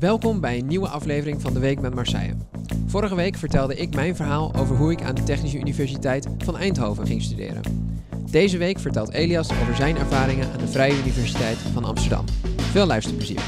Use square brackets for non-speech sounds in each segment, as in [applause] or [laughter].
Welkom bij een nieuwe aflevering van de Week met Marseille. Vorige week vertelde ik mijn verhaal over hoe ik aan de Technische Universiteit van Eindhoven ging studeren. Deze week vertelt Elias over zijn ervaringen aan de Vrije Universiteit van Amsterdam. Veel luisterplezier.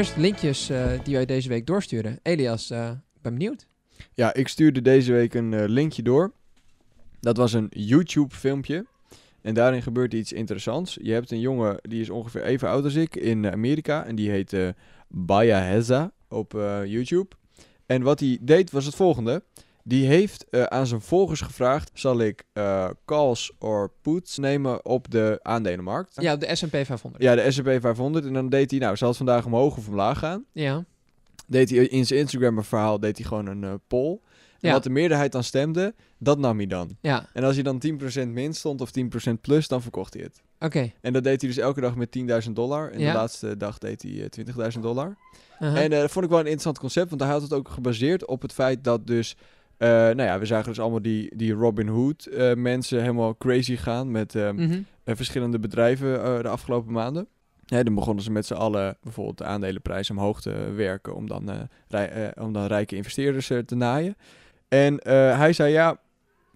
Eerst linkjes eh, die wij deze week doorsturen. Elias, eh, ben benieuwd. Ja, ik stuurde deze week een eh, linkje door. Dat was een YouTube-filmpje. En daarin gebeurt iets interessants. Je hebt een jongen die is ongeveer even oud als ik in Amerika. En die heet Baya Heza op YouTube. En wat hij deed was het volgende. Die heeft uh, aan zijn volgers gevraagd: zal ik uh, calls or puts nemen op de aandelenmarkt? Ja, de SP 500. Ja, de SP 500. En dan deed hij, nou, zal het vandaag omhoog of omlaag gaan? Ja. Deed hij in zijn Instagram-verhaal deed hij gewoon een uh, poll. En Ja. wat de meerderheid dan stemde, dat nam hij dan. Ja, En als hij dan 10% min stond of 10% plus, dan verkocht hij het. oké. En dat deed hij dus elke dag met 10.000 dollar. En Ja. de laatste dag deed hij eh, 20.000 dollar. En eh, dat vond ik wel een interessant concept, want hij had het ook gebaseerd op het feit dat dus... eh, nou ja, we zagen dus allemaal die, die Robin Hood eh, mensen helemaal crazy gaan met eh, Mhm. eh, verschillende bedrijven de afgelopen maanden. Ja, dan begonnen ze met z'n allen bijvoorbeeld de aandelenprijs omhoog te werken om dan, rij- om dan rijke investeerders te naaien. En hij zei ja,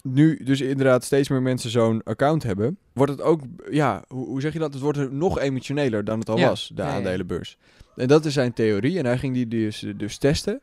nu dus inderdaad steeds meer mensen zo'n account hebben, wordt het ook, ja, hoe, hoe zeg je dat? Het wordt nog emotioneler dan het al Ja. was, de aandelenbeurs. En dat is zijn theorie en hij ging die dus, dus testen.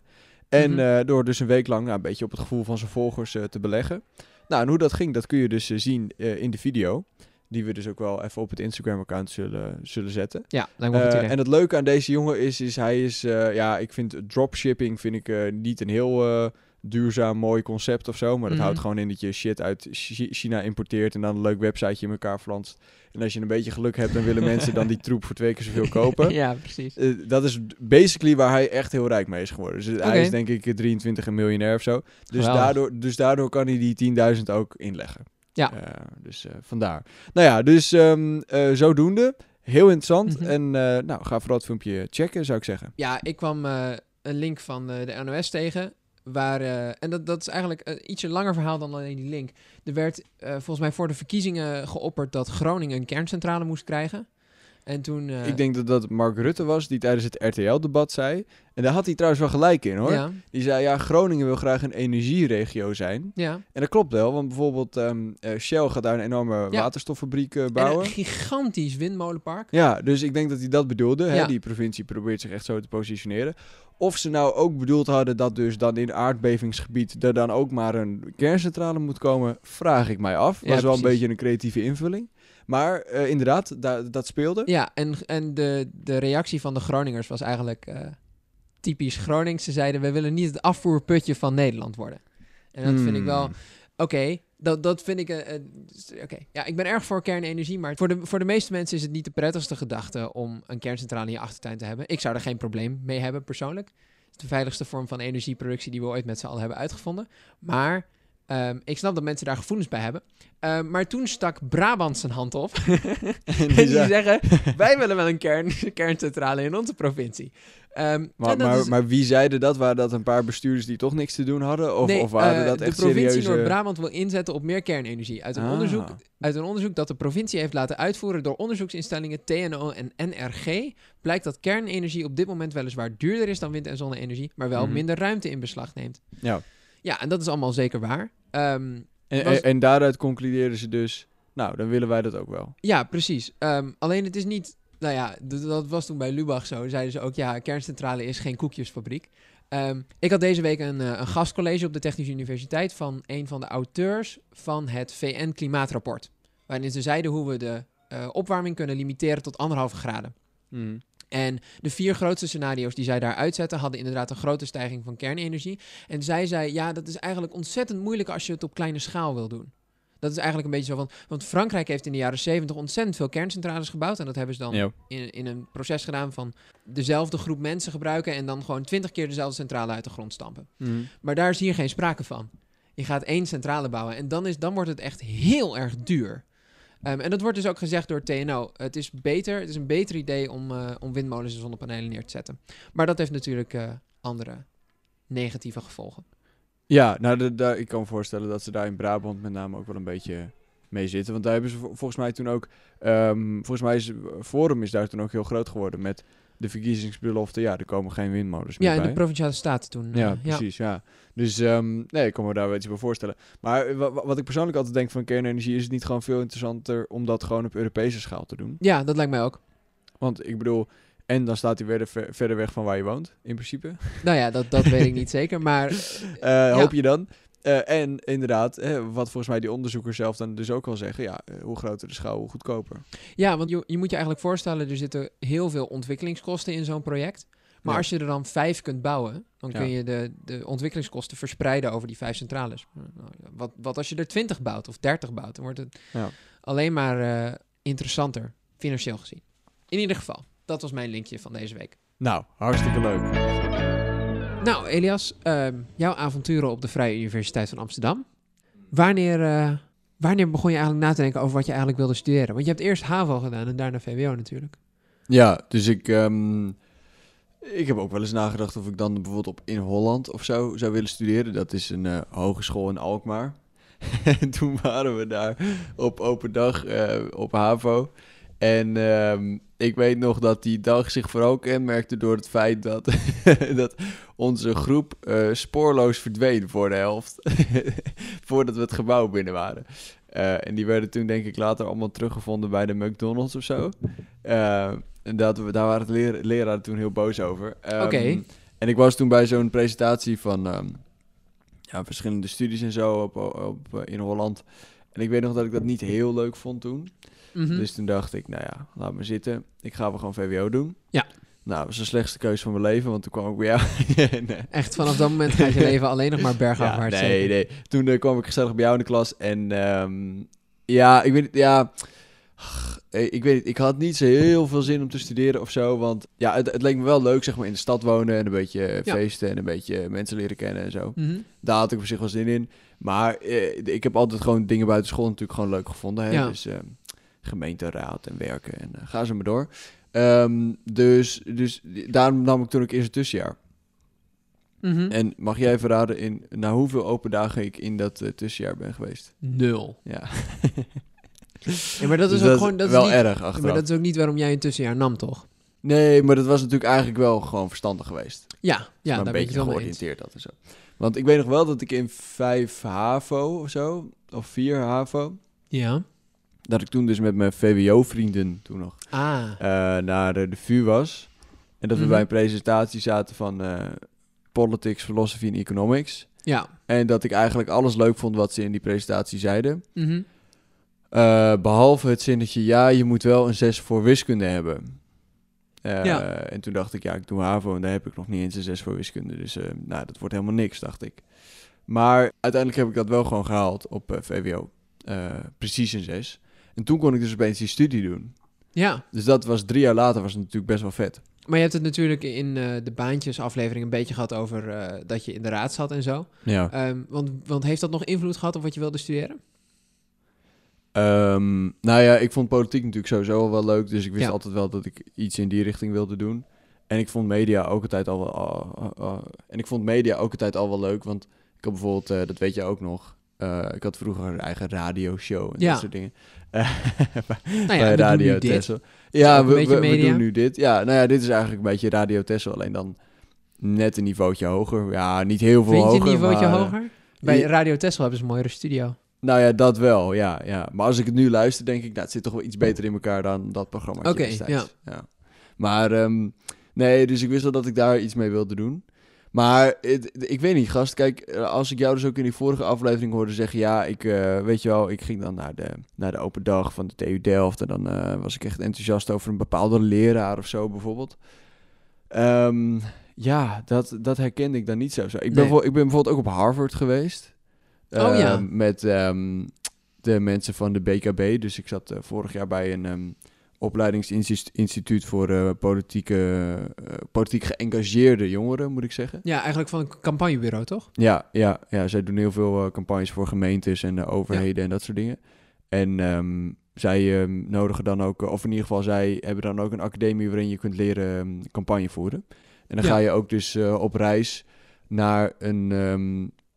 En Mhm. eh, door dus een week lang nou, een beetje op het gevoel van zijn volgers eh, te beleggen. Nou, en hoe dat ging, dat kun je dus eh, zien in de video. Die we dus ook wel even op het Instagram-account zullen, zullen zetten. Ja, lijkt me een goed idee. en het leuke aan deze jongen is, is hij is, ja, ik vind dropshipping vind ik niet een heel duurzaam, mooi concept of zo. Maar dat Mhm. houdt gewoon in dat je shit uit Chi- China importeert en dan een leuk websiteje in elkaar flanst. En als je een beetje geluk hebt, dan willen mensen dan die [laughs] troep voor twee keer zoveel kopen. ja, precies. Eh, dat is basically waar hij echt heel rijk mee is geworden. Dus Oké. hij is denk ik eh, 23 een miljonair of zo. Dus Geweldig. daardoor, dus daardoor kan hij die 10.000 ook inleggen. Ja. Eh, dus eh, vandaar. Nou ja, dus ehm, eh, zodoende. Heel interessant. Mhm. En eh, nou, ga vooral het filmpje checken, zou ik zeggen. Ja, ik kwam eh, een link van eh, de NOS tegen. Waar, eh, en dat, dat is eigenlijk een ietsje langer verhaal dan alleen die link. Er werd eh, volgens mij voor de verkiezingen geopperd dat Groningen een kerncentrale moest krijgen. En toen... eh, ik denk dat dat Mark Rutte was die tijdens het RTL-debat zei. En daar had hij trouwens wel gelijk in hoor. Ja, Die zei, ja, Groningen wil graag een energieregio zijn. ja. En dat klopt wel, want bijvoorbeeld ehm, eh, Shell gaat daar een enorme Ja. waterstoffabriek eh, En bouwen. een gigantisch windmolenpark. Ja, dus ik denk dat hij dat bedoelde. Hè? Die provincie probeert zich echt zo te positioneren. Of ze nou ook bedoeld hadden dat dus dan in aardbevingsgebied er dan ook maar een kerncentrale moet komen, vraag ik mij af. Ja, Was wel een beetje een creatieve invulling. Maar eh, inderdaad, da- dat speelde. Ja, en, en de, de reactie van de Groningers was eigenlijk eh, typisch Gronings. Ze zeiden, we willen niet het afvoerputje van Nederland worden. En dat vind ik wel... Hmm. Oké, dat, dat vind ik... eh, eh, s- Oké, ja, ik ben erg voor kernenergie, maar voor de, voor de meeste mensen is het niet de prettigste gedachte om een kerncentrale in je achtertuin te hebben. Ik zou er geen probleem mee hebben, persoonlijk. Het is de veiligste vorm van energieproductie die we ooit met z'n allen hebben uitgevonden. Maar ehm, ik snap dat mensen daar gevoelens bij hebben. Ehm, maar toen stak Brabant zijn hand op. [laughs] En en die zeggen, wij willen wel een kern, [laughs] kerncentrale in onze provincie. Ehm, maar, maar, is- maar wie zeiden dat? Waren dat een paar bestuurders die toch niks te doen hadden? Of, nee, of waren eh, dat echt de provincie serieuze... Noord-Brabant wil inzetten op meer kernenergie. Uit een, Ah. onderzoek, uit een onderzoek dat de provincie heeft laten uitvoeren door onderzoeksinstellingen TNO en NRG, blijkt dat kernenergie op dit moment weliswaar duurder is dan wind- en zonne-energie, maar wel Mhm. minder ruimte in beslag neemt. Ja. Ja, en dat is allemaal zeker waar. Ehm, En, was- en, en daaruit concludeerden ze dus, nou, dan willen wij dat ook wel. ja, precies. Ehm, alleen het is niet. Nou ja, dat was toen bij Lubach zo. Zeiden ze ook, ja, kerncentrale is geen koekjesfabriek. Ehm, ik had deze week een, eh, een gastcollege op de Technische Universiteit van een van de auteurs van het VN-klimaatrapport. Waarin ze zeiden hoe we de eh, opwarming kunnen limiteren tot anderhalve graden. Mhm. En de vier grootste scenario's die zij daar uitzetten, hadden inderdaad een grote stijging van kernenergie. En zij zei, ja, dat is eigenlijk ontzettend moeilijk als je het op kleine schaal wil doen. Dat is eigenlijk een beetje zo van, want Frankrijk heeft in de jaren 70 ontzettend veel kerncentrales gebouwd. En dat hebben ze dan in, in een proces gedaan van dezelfde groep mensen gebruiken en dan gewoon twintig keer dezelfde centrale uit de grond stampen. Mhm. Maar daar is hier geen sprake van. je gaat één centrale bouwen. En dan, is, dan wordt het echt heel erg duur. Ehm, en dat wordt dus ook gezegd door TNO. Het is beter, het is een beter idee om, eh, om windmolens en zonnepanelen neer te zetten. Maar dat heeft natuurlijk eh, andere negatieve gevolgen. Ja, nou, de, de- ik kan me voorstellen dat ze daar in Brabant met name ook wel een beetje mee zitten. Want daar hebben ze vol- volgens mij toen ook... ehm, volgens mij is Forum is daar toen ook heel groot geworden met de verkiezingsbelofte. Ja, er komen geen windmolens meer Ja, in bij. de Provinciale Staten toen. Ja, eh, precies, ja. Dus ehm, nee, ik kan me daar wel iets bij voorstellen. Maar wa- wat ik persoonlijk altijd denk van kernenergie... is het niet gewoon veel interessanter om dat gewoon op Europese schaal te doen? ja, dat lijkt mij ook. Want ik bedoel... En dan staat hij weer ver- verder weg van waar je woont, in principe. Nou ja, dat, dat weet ik niet [laughs] zeker. Maar Eh, Hoop je dan. Eh, en inderdaad, hè, wat volgens mij die onderzoekers zelf dan dus ook al zeggen... ja, eh, hoe groter de schaal, hoe goedkoper. ja, want je, je moet je eigenlijk voorstellen, er zitten heel veel ontwikkelingskosten in zo'n project. Maar Ja. als je er dan vijf kunt bouwen, dan Ja. kun je de, de ontwikkelingskosten verspreiden over die vijf centrales. Nou, Wat, wat als je er twintig bouwt of dertig bouwt, dan wordt het Ja. alleen maar interessanter, financieel gezien. In ieder geval, dat was mijn linkje van deze week. Nou, hartstikke leuk. Nou, Elias, ehm, jouw avonturen op de Vrije Universiteit van Amsterdam. Wanneer, eh, wanneer begon je eigenlijk na te denken over wat je eigenlijk wilde studeren? Want je hebt eerst HAVO gedaan en daarna VWO natuurlijk. Ja, dus ik... ehm, ik heb ook wel eens nagedacht of ik dan bijvoorbeeld op in Holland of zo zou willen studeren. Dat is een eh, hogeschool in Alkmaar. en [laughs] toen waren we daar op open dag eh, op HAVO. En ehm, ik weet nog dat die dag zich vooral kenmerkte door het feit dat, [laughs] dat onze groep eh, spoorloos verdween voor de helft. [laughs] Voordat we het gebouw binnen waren. Eh, en die werden toen denk ik later allemaal teruggevonden bij de McDonald's of zo. Eh, en dat, we- daar waren de leer, leraren toen heel boos over. Ehm, Oké. En ik was toen bij zo'n presentatie van ehm, ja, verschillende studies en zo op, op, in Holland. En ik weet nog dat ik dat niet heel leuk vond toen. Mhm. Dus toen dacht ik, nou ja, laat me zitten. Ik ga wel gewoon VWO doen. Ja. Nou, dat was de slechtste keuze van mijn leven, want toen kwam ik bij jou. [laughs] nee. Echt vanaf dat moment gaat je leven alleen nog maar [laughs] bergafwaarts. Ja, nee, zeker? nee. Toen eh, kwam ik gezellig bij jou in de klas. En ehm, ja, ik weet niet, ja... eh, Ik weet niet, ik had niet zo heel veel zin om te studeren of zo. Want ja, het, het leek me wel leuk, zeg maar, in de stad wonen. En een beetje eh, Ja. feesten en een beetje mensen leren kennen en zo. Mhm. Daar had ik op zich wel zin in. Maar eh, ik heb altijd gewoon dingen buiten school natuurlijk gewoon leuk gevonden. Hè? Ja. Dus ehm, gemeenteraad en werken en eh, ga ze maar door. Ehm, dus, dus daarom nam ik toen ook eerst het tussenjaar. Mhm. En mag jij verraden in naar hoeveel open dagen ik in dat eh, tussenjaar ben geweest? Nul. Ja. [laughs] Ja, maar dat is Dus ook gewoon... Dat is wel niet, erg maar achteraf. dat is ook niet waarom jij een tussenjaar nam, toch? Nee, maar dat was natuurlijk eigenlijk wel gewoon verstandig geweest. Ja, ja maar daar een beetje wel georiënteerd had en zo. Want ik weet nog wel dat ik in 5 HAVO of zo, of 4 HAVO, Ja. Dat ik toen dus met mijn VWO-vrienden toen nog Ah. eh, naar de, de VU was. En dat we Mhm. bij een presentatie zaten van eh, Politics, Philosophy en Economics. Ja. En dat ik eigenlijk alles leuk vond wat ze in die presentatie zeiden. Mhm. Eh, behalve het zinnetje, ja, je moet wel een 6 voor wiskunde hebben. Eh, Ja. En toen dacht ik, ja, ik doe HAVO en daar heb ik nog niet eens een 6 voor wiskunde. Dus eh, nou, dat wordt helemaal niks, dacht ik. Maar uiteindelijk heb ik dat wel gewoon gehaald op eh, VWO. Eh, precies een 6. En toen kon ik dus opeens die studie doen. Ja. Dus dat was drie jaar later, was het natuurlijk best wel vet. Maar je hebt het natuurlijk in eh, de baantjesaflevering een beetje gehad over eh, dat je in de raad zat en zo. Ja. Ehm, want, want heeft dat nog invloed gehad op wat je wilde studeren? Ehm, nou ja, ik vond politiek natuurlijk sowieso al wel leuk. Dus ik wist Ja. altijd wel dat ik iets in die richting wilde doen. En ik vond media ook altijd al wel... en ik vond media ook altijd al wel leuk. Want ik had bijvoorbeeld, eh, dat weet je ook nog... eh, ik had vroeger een eigen radioshow en Ja. dat soort dingen. [laughs] Nou ja, bij Radio. Tessel. Ja, we, doen nu dit. Ja, nou ja, dit is eigenlijk een beetje Radio Tessel. Alleen dan net een niveautje hoger. Ja, niet heel veel Vind je hoger. een niveautje maar, eh, hoger? Bij je- Radio Tesla hebben ze een mooiere studio. Nou ja, dat wel, ja, ja. Maar als ik het nu luister, denk ik, nou, het zit toch wel iets beter in elkaar dan dat programma. Oké, ja. Maar, ehm, nee, dus ik wist wel dat ik daar iets mee wilde doen. Maar ik weet niet, gast. Kijk, eh, als ik jou dus ook in die vorige aflevering hoorde zeggen... Ja, ik, eh, weet je wel, ik ging dan naar de, naar de open dag van de TU Delft... en dan eh, was ik echt enthousiast over een bepaalde leraar of zo, bijvoorbeeld. Ehm, ja, dat, dat herkende ik dan niet zo. Ik, ben, Nee. bijvo- ik ben bijvoorbeeld ook op Harvard geweest. Oh ja. Met ehm, de mensen van de BKB. Dus ik zat vorig jaar bij een, ehm, opleidingsinstituut voor eh, politieke, eh, politiek geëngageerde jongeren, moet ik zeggen. Ja, eigenlijk van een campagnebureau, toch? Ja, ja, ja zij doen heel veel eh, campagnes voor gemeentes en overheden en dat soort dingen. En ehm, zij ehm, nodigen dan ook, of in ieder geval zij hebben dan ook een academie waarin je kunt leren ehm, campagne voeren. En dan Ja. ga je ook dus op reis naar een,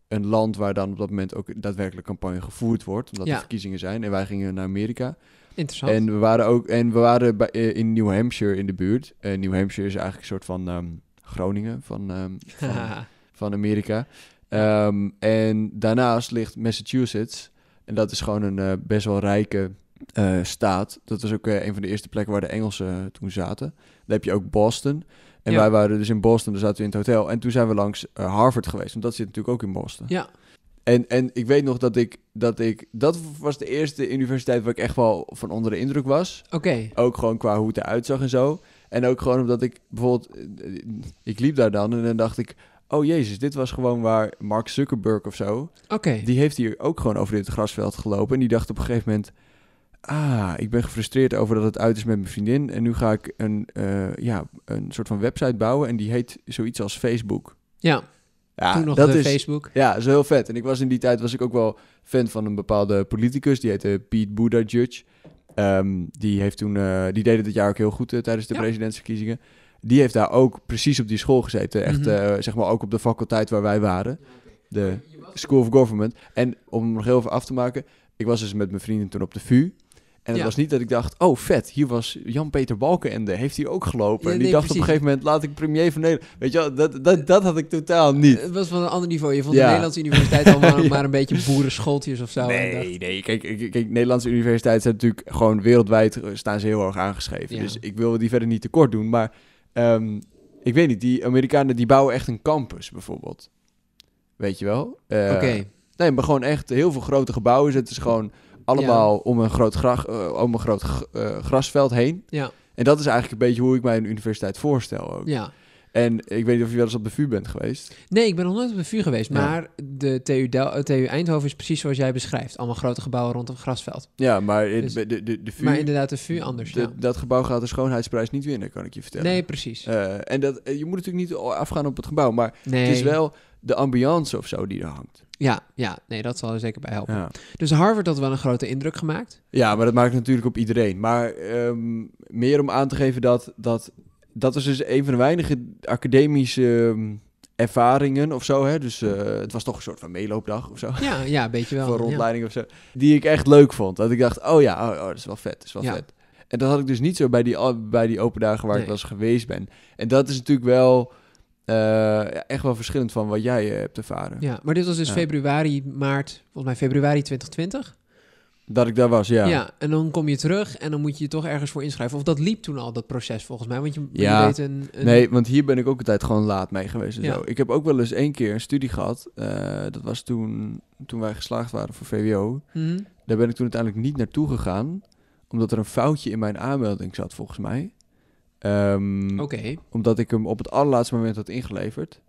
een land waar dan op dat moment ook daadwerkelijk campagne gevoerd wordt, omdat Ja. er verkiezingen zijn. En wij gingen naar Amerika. Interessant. En we waren ook en we waren bij, eh, in New Hampshire in de buurt. En New Hampshire is eigenlijk een soort van ehm, Groningen van, ehm, van, [laughs] van Amerika. Ehm, en daarnaast ligt Massachusetts. En dat is gewoon een eh, best wel rijke staat. Dat was ook een van de eerste plekken waar de Engelsen toen zaten. Dan heb je ook Boston. En Ja. wij waren dus in Boston, daar zaten we in het hotel. En toen zijn we langs Harvard geweest, want dat zit natuurlijk ook in Boston. ja, En, en ik weet nog dat ik, dat ik... Dat was de eerste universiteit waar ik echt wel van onder de indruk was. oké. Ook gewoon qua hoe het eruit zag en zo. En ook gewoon omdat ik bijvoorbeeld... eh, Ik liep daar dan en dan dacht ik... Oh jezus, dit was gewoon waar Mark Zuckerberg of zo... Oké. Die heeft hier ook gewoon over dit grasveld gelopen. En die dacht op een gegeven moment... Ah, ik ben gefrustreerd over dat het uit is met mijn vriendin. En nu ga ik een, eh, ja, een soort van website bouwen. En die heet zoiets als Facebook. Ja, Ja, toen nog dat de is, Facebook. ja, dat is heel vet. En ik was in die tijd was ik ook wel fan van een bepaalde politicus. Die heette Pete Buttigieg. Ehm, die, heeft toen, eh, die deed het dit jaar ook heel goed eh, tijdens de Ja. presidentsverkiezingen. Die heeft daar ook precies op die school gezeten. Echt, Mhm. eh, zeg maar, ook op de faculteit waar wij waren. De School of Government. En om nog heel even af te maken. Ik was dus met mijn vrienden toen op de VU. En het Ja. was niet dat ik dacht, oh vet, hier was Jan-Peter Balkenende, heeft hier ook gelopen. Ja, en die nee, dacht op een gegeven moment, laat ik premier van Nederland. Weet je wel, dat, dat, dat had ik totaal niet. Het was van een ander niveau. Je vond Ja. de Nederlandse universiteit allemaal [laughs] maar een beetje boerenschooltjes of zo. Nee, nee. Kijk, kijk, kijk, Nederlandse universiteiten zijn natuurlijk gewoon wereldwijd eh, staan ze heel hoog aangeschreven. Dus ik wil die verder niet tekort doen. Maar ehm, ik weet niet, die Amerikanen die bouwen echt een campus bijvoorbeeld. Weet je wel? Eh, Oké. Nee, maar gewoon echt heel veel grote gebouwen zetten ze gewoon allemaal om een groot, grag, eh, om een groot eh, grasveld heen. Ja, En dat is eigenlijk een beetje hoe ik mij een universiteit voorstel ook. ja. En ik weet niet of je wel eens op de VU bent geweest. Nee, ik ben nog nooit op de vuur geweest. Ja. Maar de TU, Del- eh, TU Eindhoven is precies zoals jij beschrijft. Allemaal grote gebouwen rond een grasveld. Ja, maar in- Dus- de, de, de, VU, Maar inderdaad, de VU anders. de- ja. dat gebouw gaat de schoonheidsprijs niet winnen, kan ik je vertellen. Nee, precies. En dat, je moet natuurlijk niet afgaan op het gebouw, maar nee. het is wel de ambiance of zo die er hangt. Ja, ja, nee, dat zal er zeker bij helpen. Ja. Dus Harvard had wel een grote indruk gemaakt. ja, maar dat maakt natuurlijk op iedereen. Maar ehm, meer om aan te geven dat, dat dat is dus een van de weinige academische ehm, ervaringen of zo. Hè? Dus eh, het was toch een soort van meeloopdag of zo. Ja, ja, een beetje wel. [laughs] voor ja. rondleiding of zo. Die ik echt leuk vond. Dat ik dacht, oh ja, oh, oh, dat is wel vet. Dat is wel Ja. vet. En dat had ik dus niet zo bij die, bij die open dagen waar ik wel eens geweest ben. En dat is natuurlijk wel ja, echt wel verschillend van wat jij eh, hebt ervaren. Ja, maar dit was dus februari, maart, volgens mij februari 2020. Dat ik daar was, ja. Ja. en dan kom je terug en dan moet je je toch ergens voor inschrijven. Of dat liep toen al, dat proces volgens mij. Want je, Ja. je weet een... een Nee, want hier ben ik ook altijd gewoon laat mee geweest en Ja. zo. Ik heb ook wel eens één keer een studie gehad. eh, dat was toen, toen wij geslaagd waren voor VWO. Mhm. Daar ben ik toen uiteindelijk niet naartoe gegaan. Omdat er een foutje in mijn aanmelding zat, volgens mij. Oké, Omdat ik hem op het allerlaatste moment had ingeleverd.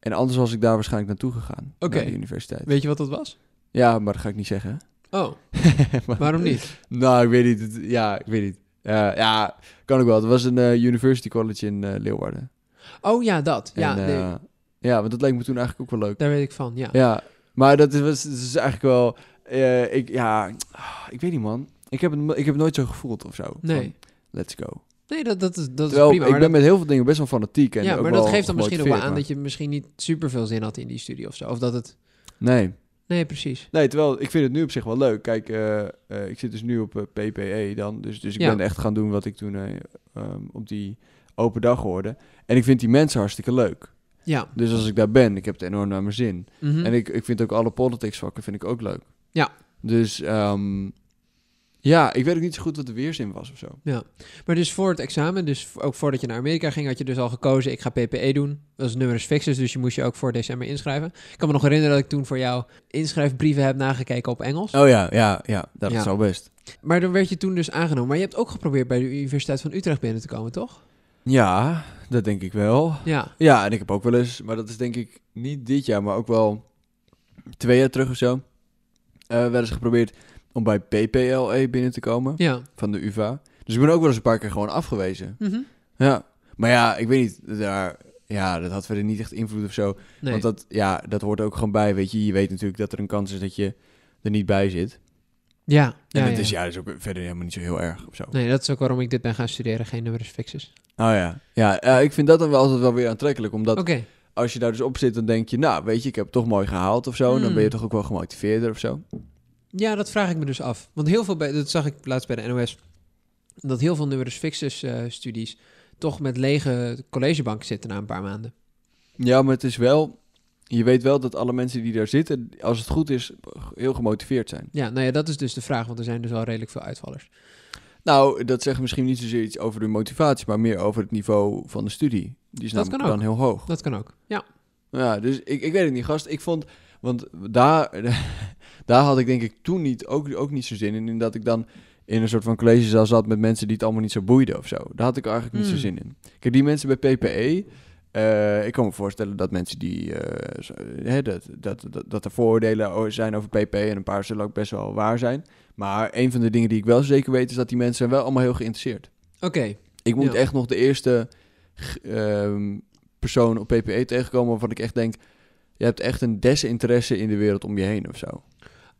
En anders was ik daar waarschijnlijk naartoe gegaan. Oké. Naar de universiteit. weet je wat dat was? Ja, maar dat ga ik niet zeggen. Oh, [laughs] Maar- waarom niet? Nou, ik weet niet. Het- ja, ik weet niet. Eh, ja, kan ook wel. Het was een eh, University College in eh, Leeuwarden. Oh ja, dat. Ja, nee, ja, want dat leek me toen eigenlijk ook wel leuk. daar weet ik van, ja. Ja, maar dat is, was, dat is eigenlijk wel... ik, ja, ik weet niet, man. Ik heb, het, ik heb het nooit zo gevoeld of zo. Nee. Van, let's go. Nee, dat, dat is, dat is prima. ik ben dat- met heel veel dingen best wel fanatiek. En ja, maar dat geeft dan misschien ook wel aan dat je misschien niet super veel zin had in die studie of zo. Of dat het... Nee. Nee, precies. Nee, terwijl ik vind het nu op zich wel leuk. Kijk, eh, eh, ik zit dus nu op eh, PPE dan. Dus, dus ik Ja. ben echt gaan doen wat ik toen eh, ehm, op die open dag hoorde. En ik vind die mensen hartstikke leuk. Ja. Dus als ik daar ben, ik heb het enorm naar mijn zin. Mhm. En ik, ik vind ook alle politics vakken vind ik ook leuk. Ja. Dus ehm, ja, ik weet ook niet zo goed wat de weerzin was of zo. Ja, maar dus voor het examen, dus ook voordat je naar Amerika ging, had je dus al gekozen, ik ga PPE doen. Dat was numerus fixus, dus je moest je ook voor december inschrijven. Ik kan me nog herinneren dat ik toen voor jou inschrijfbrieven heb nagekeken op Engels. Oh ja, ja, ja, dat Ja. is al best. Maar dan werd je toen dus aangenomen. Maar je hebt ook geprobeerd bij de Universiteit van Utrecht binnen te komen, toch? Ja, dat denk ik wel. Ja, Ja, en ik heb ook wel eens, maar dat is denk ik niet dit jaar, maar ook wel twee jaar terug of zo, eh wel eens geprobeerd om bij PPLE binnen te komen ja, van de UvA. Dus ik ben ook wel eens een paar keer gewoon afgewezen. Mhm. Ja. Maar ja, ik weet niet, daar, ja, dat had verder niet echt invloed of zo. Nee. Want dat, ja, dat hoort ook gewoon bij, weet je. Je weet natuurlijk dat er een kans is dat je er niet bij zit. ja, En ja, ja. is, ja, dat is ook verder helemaal niet zo heel erg of zo. Nee, dat is ook waarom ik dit ben gaan studeren, geen numerus fixus. Oh ja. Ja, ja, ik vind dat dan wel altijd wel weer aantrekkelijk. Omdat als je daar dus op zit, dan denk je... Nou, weet je, ik heb het toch mooi gehaald of zo. En dan Mm. ben je toch ook wel gemotiveerder of zo. Ja, dat vraag ik me dus af. Want heel veel, bij, dat zag ik laatst bij de NOS, dat heel veel numerus fixus eh, studies toch met lege collegebanken zitten na een paar maanden. Ja, maar het is wel... Je weet wel dat alle mensen die daar zitten, als het goed is, heel gemotiveerd zijn. Ja, nou ja, dat is dus de vraag, want er zijn dus al redelijk veel uitvallers. Nou, dat zegt misschien niet zozeer iets over de motivatie, maar meer over het niveau van de studie. Die is Dat namelijk dan heel hoog. Dat kan ook. Ja. Ja, dus ik, ik weet het niet, gast. Ik vond, want daar, [laughs] daar had ik denk ik toen niet, ook, ook niet zo zin in, in dat ik dan in een soort van collegezaal zat met mensen die het allemaal niet zo boeiden of zo. Daar had ik eigenlijk niet zo Hmm. zin in. Kijk, die mensen bij PPE, eh, ik kan me voorstellen dat mensen die, zo- hè, dat, dat, dat, dat er vooroordelen zijn over PPE en een paar zullen ook best wel waar zijn. Maar een van de dingen die ik wel zeker weet is dat die mensen zijn wel allemaal heel geïnteresseerd. Oké, Ik moet Ja. echt nog de eerste ehm, persoon op PPE tegenkomen waarvan ik echt denk... Je hebt echt een desinteresse in de wereld om je heen of zo.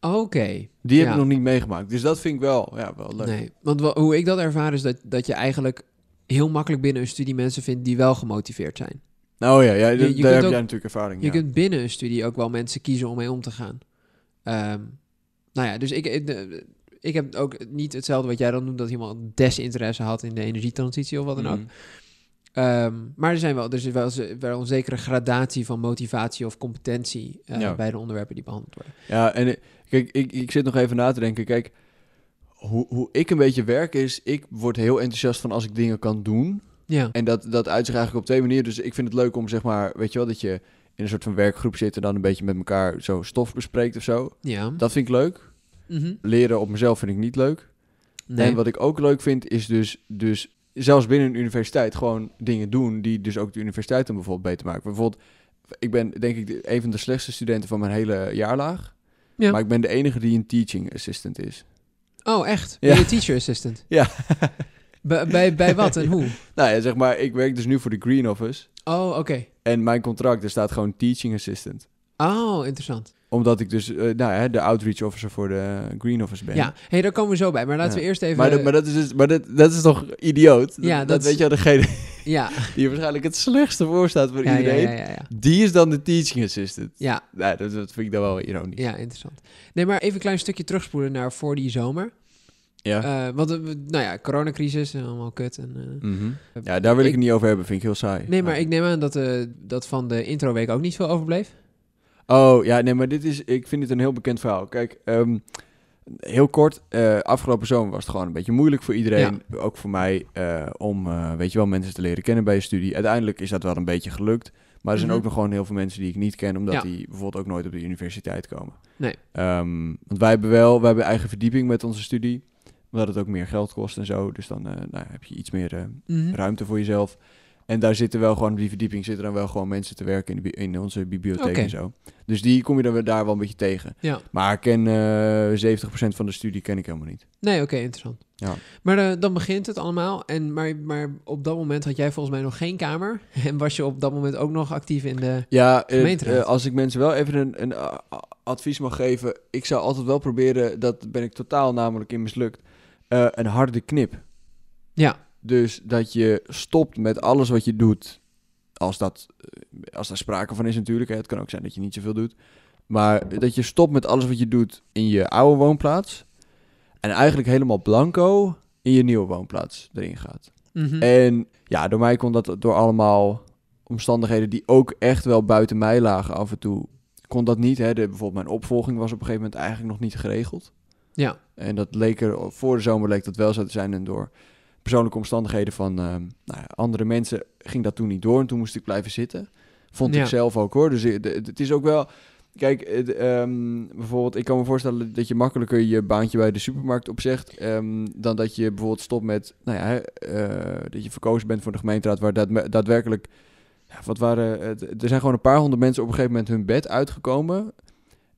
Oké. Die heb Ja. ik nog niet meegemaakt. Dus dat vind ik wel, ja, wel leuk. Nee, want wa- hoe ik dat ervaar is dat, dat je eigenlijk heel makkelijk binnen een studie mensen vindt die wel gemotiveerd zijn. Nou ja, ja je daar heb ook- jij natuurlijk ervaring Je ja. kunt binnen een studie ook wel mensen kiezen om mee om te gaan. Ehm, nou ja, dus ik, ik, de- ik heb ook niet hetzelfde wat jij dan noemt, dat iemand desinteresse had in de energietransitie of wat dan ook. Ehm, maar er, zijn wel, er is wel, wel een zekere gradatie van motivatie of competentie eh, Ja. bij de onderwerpen die behandeld worden. Ja, en kijk, ik, ik zit nog even na te denken. Kijk, hoe, hoe ik een beetje werk is... Ik word heel enthousiast van als ik dingen kan doen. Ja, En dat, dat uit zich eigenlijk op twee manieren. Dus ik vind het leuk om, zeg maar, weet je wel... Dat je in een soort van werkgroep zit en dan een beetje met elkaar zo stof bespreekt of zo. ja. Dat vind ik leuk. Mhm. Leren op mezelf vind ik niet leuk. Nee. En wat ik ook leuk vind, is dus, dus zelfs binnen een universiteit gewoon dingen doen die dus ook de universiteit dan bijvoorbeeld beter maken. Bijvoorbeeld, ik ben denk ik een van de slechtste studenten van mijn hele jaarlaag. Ja. Maar ik ben de enige die een teaching assistant is. Oh, echt? Ja. Ben je teacher assistant? [laughs] Ja. bij, bij, bij wat en hoe? [laughs] Nou ja, zeg maar, ik werk dus nu voor de Green Office. Oh, oké. En mijn contract, er staat gewoon teaching assistant. Oh, interessant. Omdat ik dus, eh, nou ja, de outreach officer voor de Green Office ben. Ja, hey, daar komen we zo bij. Maar laten Ja. we eerst even... Maar, dat, maar, dat is dus, maar dat, dat is toch idioot? Ja, dat, dat weet je wel, degene Ja, [laughs] die waarschijnlijk het slechtste voor staat voor ja, iedereen. ja. Die is dan de teaching assistant. Ja, Nou, dat, dat vind ik dan wel ironisch. ja, interessant. Nee, maar even een klein stukje terugspoelen naar voor die zomer. Ja. Eh, want, eh, nou ja, coronacrisis, eh, allemaal kut. En, Mhm. ja, daar wil ik, ik- het niet over hebben. Vind ik heel saai. Nee, maar ik neem aan dat, dat van de introweek ook niet veel overbleef. Oh, ja, nee, maar dit is... Ik vind dit een heel bekend verhaal. Kijk, ehm, heel kort. eh, afgelopen zomer was het gewoon een beetje moeilijk voor iedereen. Ook voor mij. eh, om, eh, weet je wel, mensen te leren kennen bij je studie. Uiteindelijk is dat wel een beetje gelukt. Maar er zijn Mhm. ook nog gewoon heel veel mensen die ik niet ken. Omdat Ja. die bijvoorbeeld ook nooit op de universiteit komen. Nee. Ehm, want wij hebben wel... Wij hebben eigen verdieping met onze studie. Omdat het ook meer geld kost en zo. Dus dan nou, heb je iets meer... Mhm. ruimte voor jezelf. En daar zitten wel gewoon, op die verdieping zitten dan wel gewoon mensen te werken in, de, in onze bibliotheek en zo. Dus die kom je dan daar wel een beetje tegen. Ja. Maar ik ken eh 70% van de studie ken ik helemaal niet. Nee, oké, interessant. Ja. Maar eh, dan begint het allemaal. En, maar, maar op dat moment had jij volgens mij nog geen kamer. [laughs] En was je op dat moment ook nog actief in de... Ja, eh, Gemeenteraad. eh, als ik mensen wel even een, een eh, advies mag geven. Ik zou altijd wel proberen, dat ben ik totaal namelijk in mislukt, eh, een harde knip. Ja, Dus dat je stopt met alles wat je doet. Als, dat, eh, als daar sprake van is natuurlijk. Hè. Het kan ook zijn dat je niet zoveel doet. Maar dat je stopt met alles wat je doet in je oude woonplaats. En eigenlijk helemaal blanco in je nieuwe woonplaats erin gaat. Mhm. En ja, door mij kon dat door allemaal omstandigheden die ook echt wel buiten mij lagen af en toe. Kon dat niet. Hè. De, bijvoorbeeld mijn opvolging was op een gegeven moment eigenlijk nog niet geregeld. ja. En dat leek er, voor de zomer leek dat wel zo te zijn. En door persoonlijke omstandigheden van ehm, nou ja, andere mensen ging dat toen niet door. En toen moest ik blijven zitten. Vond Ja. ik zelf ook hoor. Dus eh, het is ook wel... Kijk, het, ehm, bijvoorbeeld, ik kan me voorstellen dat je makkelijker je baantje bij de supermarkt opzegt. ehm, dan dat je bijvoorbeeld stopt met, nou ja, eh, dat je verkozen bent voor de gemeenteraad, waar daadme- daadwerkelijk, ja, wat waren, het- er zijn gewoon een paar honderd mensen op een gegeven moment hun bed uitgekomen.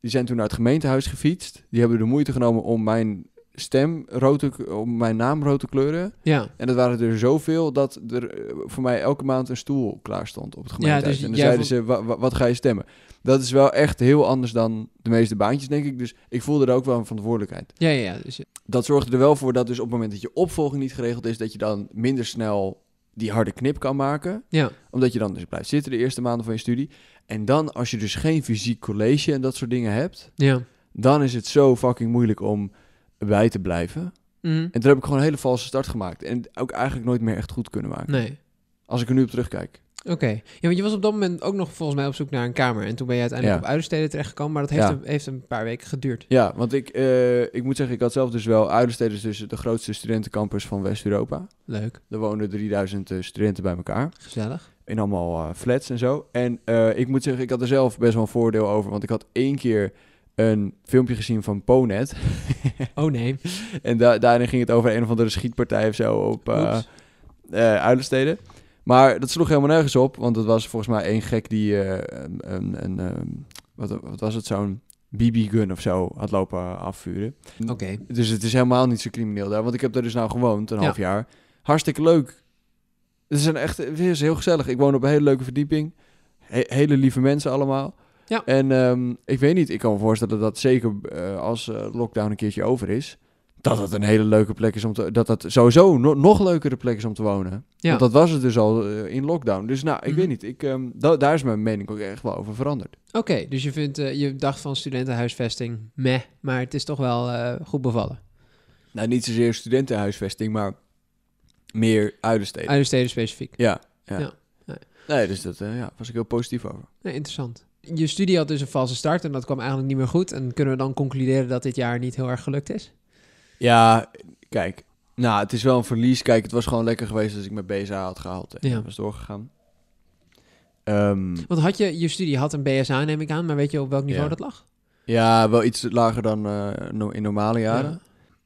Die zijn toen naar het gemeentehuis gefietst. Die hebben de moeite genomen om mijn stem rood om mijn naam rood te kleuren. Ja. En dat waren er zoveel dat er eh, voor mij elke maand een stoel klaar stond op het Ja, gemeentehuis. dus en dan zeiden ze, "Wa- wa- wat ga je stemmen? Dat is wel echt heel anders dan de meeste baantjes, denk ik. Dus ik voelde er ook wel een verantwoordelijkheid. Ja, ja, ja. Dus, Dat zorgde er wel voor dat dus op het moment dat je opvolging niet geregeld is, dat je dan minder snel die harde knip kan maken. ja. Omdat je dan dus blijft zitten de eerste maanden van je studie. En dan, als je dus geen fysiek college en dat soort dingen hebt, Ja. dan is het zo fucking moeilijk om bij te blijven. Mhm. En toen heb ik gewoon een hele valse start gemaakt. En ook eigenlijk nooit meer echt goed kunnen maken. Nee. Als ik er nu op terugkijk. Oké. Ja, want je was op dat moment ook nog volgens mij op zoek naar een kamer. En toen ben je uiteindelijk Ja. op Uilensteden terechtgekomen. Maar dat heeft, Ja. een, heeft een paar weken geduurd. Ja, want ik, eh, ik moet zeggen, ik had zelf dus wel... Uilenstede is dus de grootste studentencampus van West-Europa. Leuk. Er wonen 3000 eh, studenten bij elkaar. Gezellig. In allemaal eh, flats en zo. En ik moet zeggen, ik had er zelf best wel een voordeel over. Want ik had één keer een filmpje gezien van Ponet. [laughs] Oh nee. en da daarin ging het over een of andere schietpartij of zo op eh Oeps. eh, Uilensteden. Maar dat sloeg helemaal nergens op. Want het was volgens mij één gek die eh, een, een, ehm, wat, wat was het, zo'n BB-gun of zo had lopen afvuren. Oké. Dus het is helemaal niet zo crimineel daar. Want ik heb daar dus nou gewoond, een Ja. half jaar. Hartstikke leuk. Het is, een echt, het is heel gezellig. Ik woon op een hele leuke verdieping. He- hele lieve mensen allemaal. Ja. En ehm, ik weet niet, ik kan me voorstellen dat zeker eh, als eh, lockdown een keertje over is... dat het een hele leuke plek is om te... dat het sowieso no- nog leukere plek is om te wonen. Ja. Want dat was het dus al eh, in lockdown. Dus nou, ik Mhm. weet niet. Ik, ehm, da- daar is mijn mening ook echt wel over veranderd. Oké, dus je vindt, je dacht van studentenhuisvesting, meh, maar het is toch wel goed bevallen. Nou, niet zozeer studentenhuisvesting, maar meer uilensteden. Uilensteden specifiek. Ja, ja. Ja, nee. Dus dat ja, was ik heel positief over. Nee, interessant. Je studie had dus een valse start en dat kwam eigenlijk niet meer goed. En kunnen we dan concluderen dat dit jaar niet heel erg gelukt is? Ja, kijk. Nou, het is wel een verlies. Kijk, het was gewoon lekker geweest als ik mijn BSA had gehaald en Ja. was doorgegaan. Ehm, Want had je, je studie had een BSA neem ik aan, maar weet je op welk niveau Ja. dat lag? ja, wel iets lager dan eh, in normale jaren. Ja.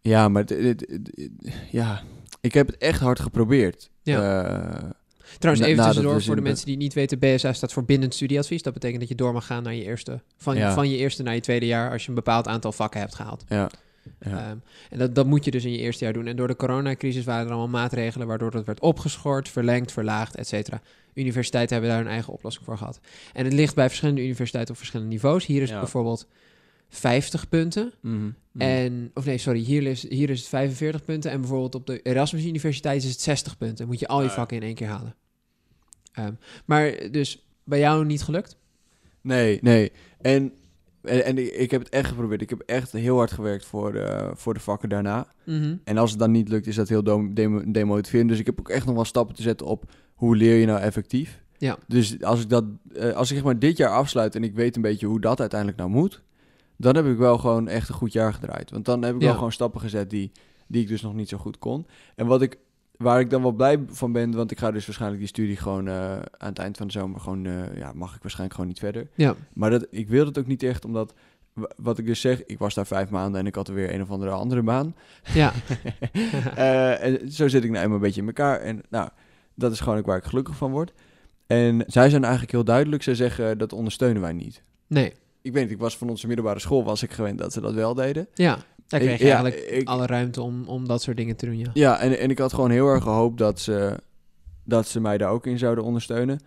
Ja, maar dit- dit- dit- ja, ik heb het echt hard geprobeerd. Ja. Eh, Trouwens, even tussendoor voor de mensen die niet weten, BSA staat voor bindend studieadvies. Dat betekent dat je door mag gaan naar je eerste, van, Ja. van je eerste naar je tweede jaar als je een bepaald aantal vakken hebt gehaald. ja. Ja. Ehm, en dat, dat moet je dus in je eerste jaar doen. En door de coronacrisis waren er allemaal maatregelen waardoor dat werd opgeschort, verlengd, verlaagd, et cetera. Universiteiten hebben daar hun eigen oplossing voor gehad. En het ligt bij verschillende universiteiten op verschillende niveaus. Hier is het bijvoorbeeld 50 punten. Mhm, mhm. En, of nee, sorry, hier is, hier is het 45 punten. En bijvoorbeeld op de Erasmus Universiteit is het 60 punten. Moet je al je Ah, vakken in één keer halen. Ehm, maar dus bij jou niet gelukt? Nee, nee. En, en, en ik, heb het echt geprobeerd. Ik heb echt heel hard gewerkt voor de, voor de vakken daarna. Mhm. En als het dan niet lukt, is dat heel dom- demo- demotiverend. Dus ik heb ook echt nog wel stappen te zetten op hoe leer je nou effectief. Ja. Dus als ik dat, eh, als ik zeg maar dit jaar afsluit en ik weet een beetje hoe dat uiteindelijk nou moet, dan heb ik wel gewoon echt een goed jaar gedraaid. Want dan heb ik Ja. wel gewoon stappen gezet die, die ik dus nog niet zo goed kon. En wat ik, waar ik dan wel blij van ben, want ik ga dus waarschijnlijk die studie gewoon eh, aan het eind van de zomer gewoon, eh, ja, mag ik waarschijnlijk gewoon niet verder. Ja. Maar dat, ik wil het ook niet echt, omdat wa- wat ik dus zeg, ik was daar vijf maanden en ik had er weer een of andere andere baan. Ja. [laughs] Eh, en zo zit ik nou eenmaal een beetje in elkaar. En nou, dat is gewoon ook waar ik gelukkig van word. En zij zijn eigenlijk heel duidelijk. Zij zeggen, dat ondersteunen wij niet. Nee. Ik weet niet, ik was van onze middelbare school, was ik gewend dat ze dat wel deden. Ja. Ik- kreeg je eigenlijk ik- alle ruimte om, om dat soort dingen te doen, ja. Ja, en, en ik had gewoon heel erg gehoopt dat ze, dat ze mij daar ook in zouden ondersteunen.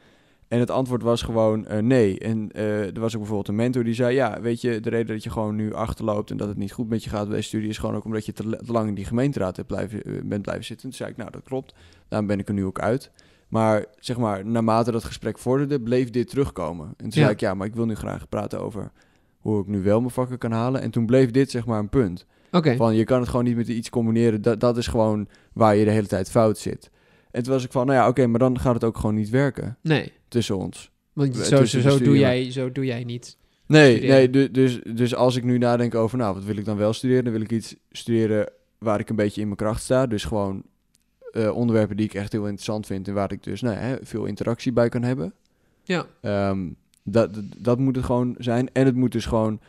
En het antwoord was gewoon eh, nee. En eh, er was ook bijvoorbeeld een mentor die zei... ja, weet je, de reden dat je gewoon nu achterloopt... en dat het niet goed met je gaat bij deze studie... is gewoon ook omdat je te, te lang in die gemeenteraad hebt blijven, eh, bent blijven zitten. Toen zei ik, nou, dat klopt. Daarom ben ik er nu ook uit. Maar zeg maar, naarmate dat gesprek vorderde... bleef dit terugkomen. En toen Ja. zei ik, ja, maar ik wil nu graag praten over... hoe ik nu wel mijn vakken kan halen. En toen bleef dit zeg maar een punt. Van je kan het gewoon niet met iets combineren. Dat, dat is gewoon waar je de hele tijd fout zit. En toen was ik van, nou ja, oké, maar dan gaat het ook gewoon niet werken Nee. tussen ons. Want We- zo, tussen zo, doe jij, zo doe jij niet. Nee, Studeren. nee du- dus, dus als ik nu nadenk over, nou, wat wil ik dan wel studeren? Dan wil ik iets studeren waar ik een beetje in mijn kracht sta. Dus gewoon eh, onderwerpen die ik echt heel interessant vind en waar ik dus nou, hè, veel interactie bij kan hebben. Ja. Ehm, dat, dat- dat moet het gewoon zijn. En het moet dus gewoon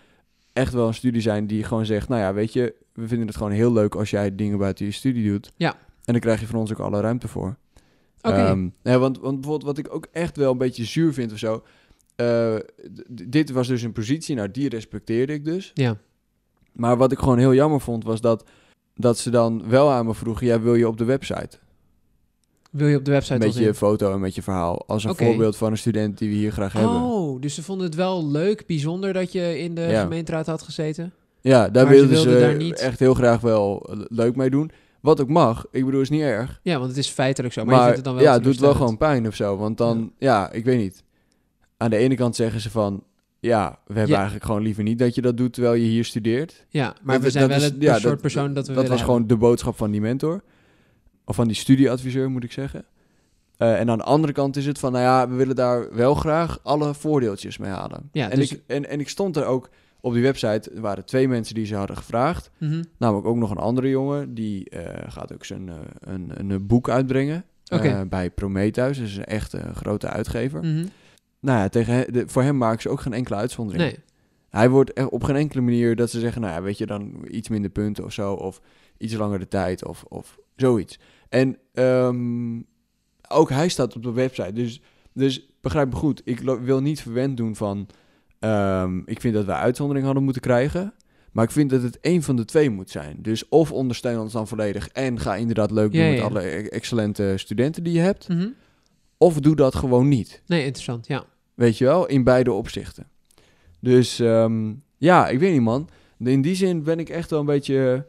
echt wel een studie zijn die gewoon zegt... nou ja, weet je, we vinden het gewoon heel leuk als jij dingen buiten je studie doet. Ja. En dan krijg je van ons ook alle ruimte voor. Oké. Ehm, ja, want, want bijvoorbeeld wat ik ook echt wel een beetje zuur vind of zo... eh, dit was dus een positie, nou die respecteerde ik dus. ja. Maar wat ik gewoon heel jammer vond was dat dat ze dan wel aan me vroegen, ja, wil je op de website? Wil je op de website met je foto en met je verhaal. Als een voorbeeld van een student die we hier graag hebben. Oh, dus ze vonden het wel leuk, bijzonder dat je in de Ja. gemeenteraad had gezeten? Ja, daar ze wilden ze, wilden daar niet- echt heel graag wel leuk mee doen. Wat ook mag. Ik bedoel, is niet erg. Ja, want het is feitelijk zo. Maar, Maar, je vindt het dan wel ja, het doet wel gewoon pijn of zo. Want dan, ja. ik weet niet. Aan de ene kant zeggen ze van... Ja, we hebben Ja. eigenlijk gewoon liever niet dat je dat doet terwijl je hier studeert. Ja, maar Dat- we zijn wel is- het ja, soort dat- persoon dat we Dat was gewoon de boodschap van die mentor. Of van die studieadviseur, moet ik zeggen. Eh, en aan de andere kant is het van, nou ja, we willen daar wel graag alle voordeeltjes mee halen. Ja, en, dus- ik, en, en ik stond er ook op die website, er waren twee mensen die ze hadden gevraagd. hebben. Mhm. Namelijk ook nog een andere jongen, die eh, gaat ook zijn eh, een, een, boek uitbrengen. Bij Prometheus, dus een echte grote uitgever. Mhm. Nou ja, tegen de, voor hem maken ze ook geen enkele uitzondering. Nee. Hij wordt op geen enkele manier dat ze zeggen, nou ja, weet je, dan iets minder punten of zo, of iets langer de tijd, of, of zoiets. En ehm, ook hij staat op de website, dus, dus begrijp me goed, ik wil niet verwend doen van, ehm, ik vind dat we uitzondering hadden moeten krijgen, maar ik vind dat het één van de twee moet zijn. Dus of ondersteun ons dan volledig en ga inderdaad leuk doen Ja, met alle e- excellente studenten die je hebt, Mhm. of doe dat gewoon niet. Nee, interessant. Ja. Weet je wel, in beide opzichten. Dus ehm, ja, ik weet niet man. In die zin ben ik echt wel een beetje,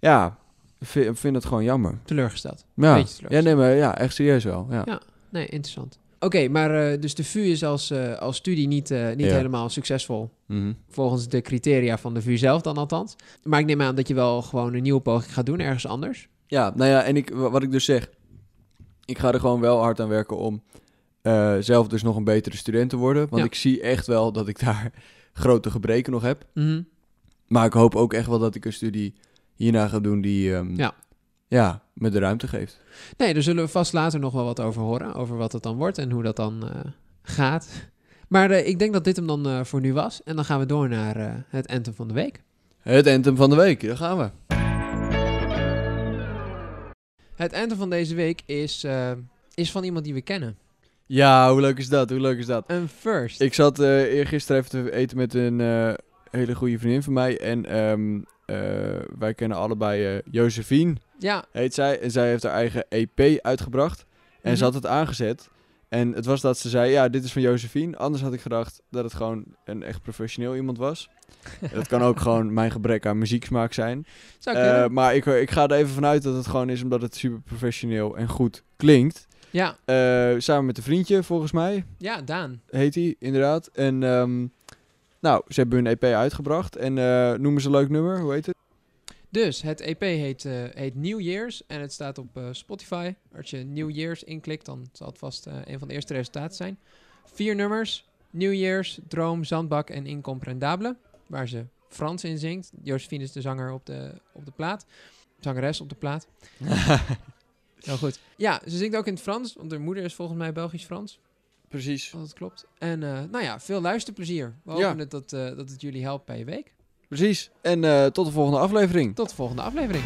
ja, vi- vind het gewoon jammer. Teleurgesteld. Ja, Beetje ja teleurgesteld. nee, maar ja, echt serieus wel. Ja. Ja. Nee, interessant. Oké, maar eh, dus de VU is als, eh, als studie niet, eh, niet Ja. helemaal succesvol. Mhm. Volgens de criteria van de VU zelf dan althans. Maar ik neem aan dat je wel gewoon een nieuwe poging gaat doen ergens anders. ja, nou ja, en ik, wa- wat ik dus zeg, ik ga er gewoon wel hard aan werken om zelf dus nog een betere student te worden. Want Ja. ik zie echt wel dat ik daar [laughs] grote gebreken nog heb. Mhm. Maar ik hoop ook echt wel dat ik een studie hierna ga doen die ehm, Ja. ja, me de ruimte geeft. Nee, daar zullen we vast later nog wel wat over horen. Over wat het dan wordt en hoe dat dan eh, gaat. Maar eh, ik denk dat dit hem dan eh, voor nu was. En dan gaan we door naar het anthem van de week. Het anthem van de week, daar gaan we. Het anthem van deze week is, is van iemand die we kennen. Ja, hoe leuk is dat? Hoe leuk is dat? Een first. Ik zat eergisteren even te eten met een hele goede vriendin van mij. En ehm, eh, wij kennen allebei eh Josephine, Ja, heet zij. En zij heeft haar eigen EP uitgebracht. En Mhm. ze had het aangezet. En het was dat ze zei, ja, dit is van Josephine. Anders had ik gedacht dat het gewoon een echt professioneel iemand was. Dat kan ook [laughs] gewoon mijn gebrek aan muzieksmaak zijn. zou Eh, maar ik, ik ga er even vanuit dat het gewoon is omdat het super professioneel en goed klinkt. ja, Eh, samen met een vriendje, volgens mij ja, Daan. heet hij, inderdaad. En ehm, nou, ze hebben hun EP uitgebracht. En eh, noemen ze een leuk nummer, hoe heet het? Dus het EP heet, eh, heet New Years en het staat op eh, Spotify. Als je New Years inklikt, dan zal het vast een van de eerste resultaten zijn. Vier nummers. New Years, Droom, Zandbak en Incomprendable. Waar ze Frans in zingt. Josephine is de zanger op de, op de plaat. Zangeres op de plaat. [laughs] Heel goed. Ja, ze zingt ook in het Frans, want haar moeder is volgens mij Belgisch-Frans. Precies. Het klopt. En eh, nou ja, veel luisterplezier. We hopen Ja. het dat, eh, dat het jullie helpt bij je week. Precies. En eh, tot de volgende aflevering. Tot de volgende aflevering.